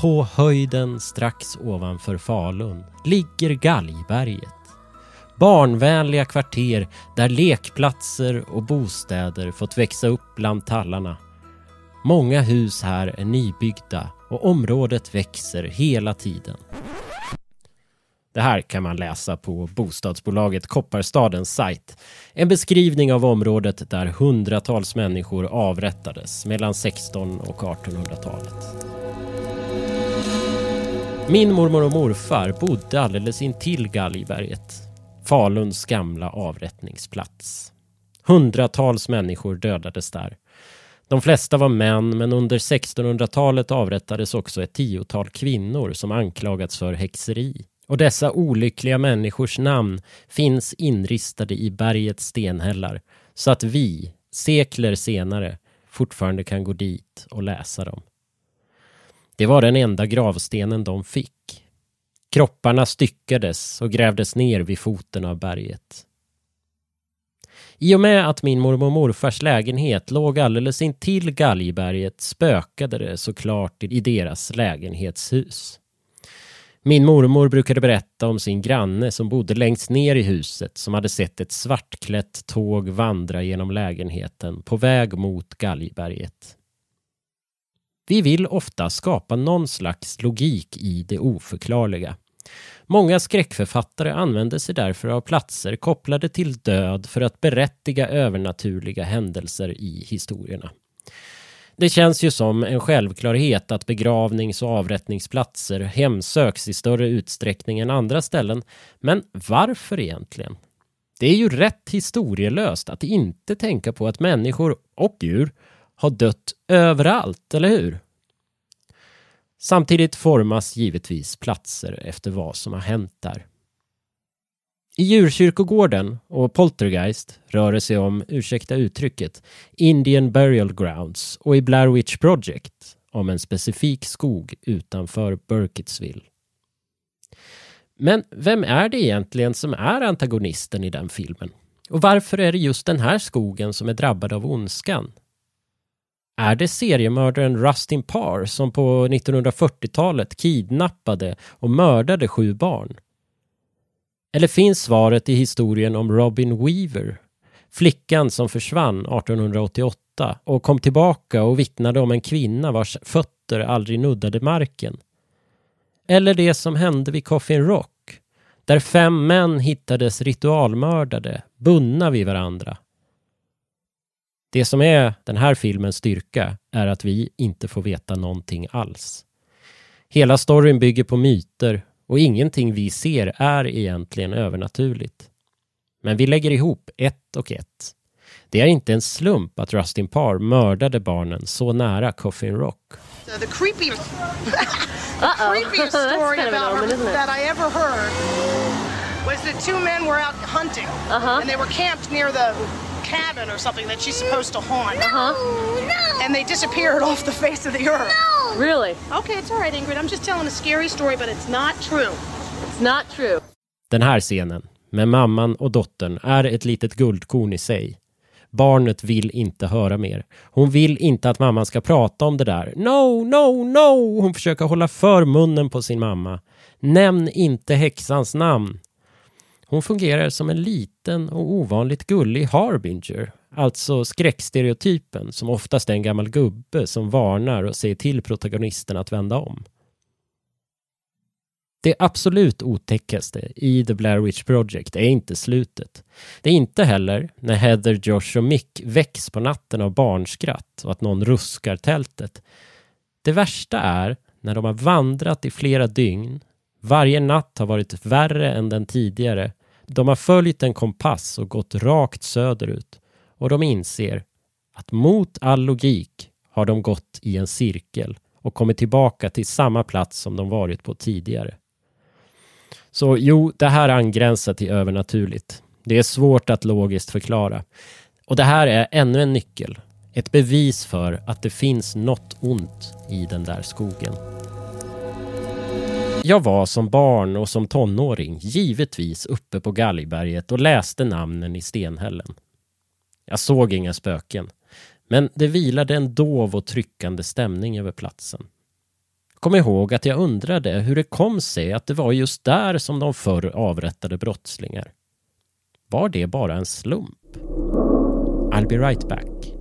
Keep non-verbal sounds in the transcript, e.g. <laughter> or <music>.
På höjden strax ovanför Falun ligger Galgberget. Barnvänliga kvarter där lekplatser och bostäder fått växa upp bland tallarna. Många hus här är nybyggda och området växer hela tiden. Det här kan man läsa på bostadsbolaget Kopparstadens sajt. En beskrivning av området där hundratals människor avrättades mellan 16 och 1800-talet. Min mormor och morfar bodde alldeles intill Galgberget, Faluns gamla avrättningsplats. Hundratals människor dödades där. De flesta var män, men under 1600-talet avrättades också ett tiotal kvinnor som anklagats för häxeri. Och dessa olyckliga människors namn finns inristade i bergets stenhällar så att vi, sekler senare, fortfarande kan gå dit och läsa dem. Det var den enda gravstenen de fick. Kropparna styckades och grävdes ner vid foten av berget. I och med att min mormor och morfars lägenhet låg alldeles intill Galgberget spökade det såklart i deras lägenhetshus. Min mormor brukade berätta om sin granne som bodde längst ner i huset som hade sett ett svartklätt tåg vandra genom lägenheten på väg mot Galgberget. Vi vill ofta skapa någon slags logik i det oförklarliga. Många skräckförfattare använder sig därför av platser kopplade till död för att berättiga övernaturliga händelser i historierna. Det känns ju som en självklarhet att begravnings och avrättningsplatser hemsöks i större utsträckning än andra ställen. Men varför egentligen? Det är ju rätt historielöst att inte tänka på att människor och djur har dött överallt, eller hur? Samtidigt formas givetvis platser efter vad som har hänt där. I djurkyrkogården och Poltergeist rör det sig om, ursäkta uttrycket, Indian Burial Grounds och i Blair Witch Project om en specifik skog utanför Burkittsville. Men vem är det egentligen som är antagonisten i den filmen? Och varför är det just den här skogen som är drabbad av ondskan? Är det seriemördaren Rustin Parr som på 1940-talet kidnappade och mördade sju barn? Eller finns svaret i historien om Robin Weaver, flickan som försvann 1888 och kom tillbaka och vittnade om en kvinna vars fötter aldrig nuddade marken? Eller det som hände vid Coffin Rock, där fem män hittades ritualmördade, bundna vid varandra det som är den här filmens styrka är att vi inte får veta någonting alls. Hela storyn bygger på myter och ingenting vi ser är egentligen övernaturligt. Men vi lägger ihop ett och ett. Det är inte en slump att Rustin Parr mördade barnen så nära Coffin Rock. The <laughs> creepiest, <laughs> creepiest story about her that I ever heard was that two men were out hunting uh -huh. and they were camped near the cabin or something that she's supposed to haunt. No, uh-huh. no. And they disappeared off the face of the earth. No. Really? Okay, it's all right, Ingrid. I'm just telling a scary story, but it's not true. It's not true. Den här scenen med mamman och dottern är ett litet guldkorn i sig. Barnet vill inte höra mer. Hon vill inte att mamman ska prata om det där. No, no, no! Hon försöker hålla för munnen på sin mamma. Nämn inte häxans namn. Hon fungerar som en liten och ovanligt gullig Harbinger, alltså skräckstereotypen som oftast är en gammal gubbe som varnar och säger till protagonisten att vända om. Det absolut otäckaste i The Blair Witch Project är inte slutet. Det är inte heller när Heather, Josh och Mick väcks på natten av barnskratt och att någon ruskar tältet. Det värsta är när de har vandrat i flera dygn, varje natt har varit värre än den tidigare de har följt en kompass och gått rakt söderut och de inser att mot all logik har de gått i en cirkel och kommit tillbaka till samma plats som de varit på tidigare. Så jo, det här angränsar till övernaturligt. Det är svårt att logiskt förklara. Och det här är ännu en nyckel. Ett bevis för att det finns något ont i den där skogen. Jag var som barn och som tonåring givetvis uppe på Galgberget och läste namnen i stenhällen. Jag såg inga spöken, men det vilade en dov och tryckande stämning över platsen. kom ihåg att jag undrade hur det kom sig att det var just där som de förr avrättade brottslingar. Var det bara en slump? I'll be right back.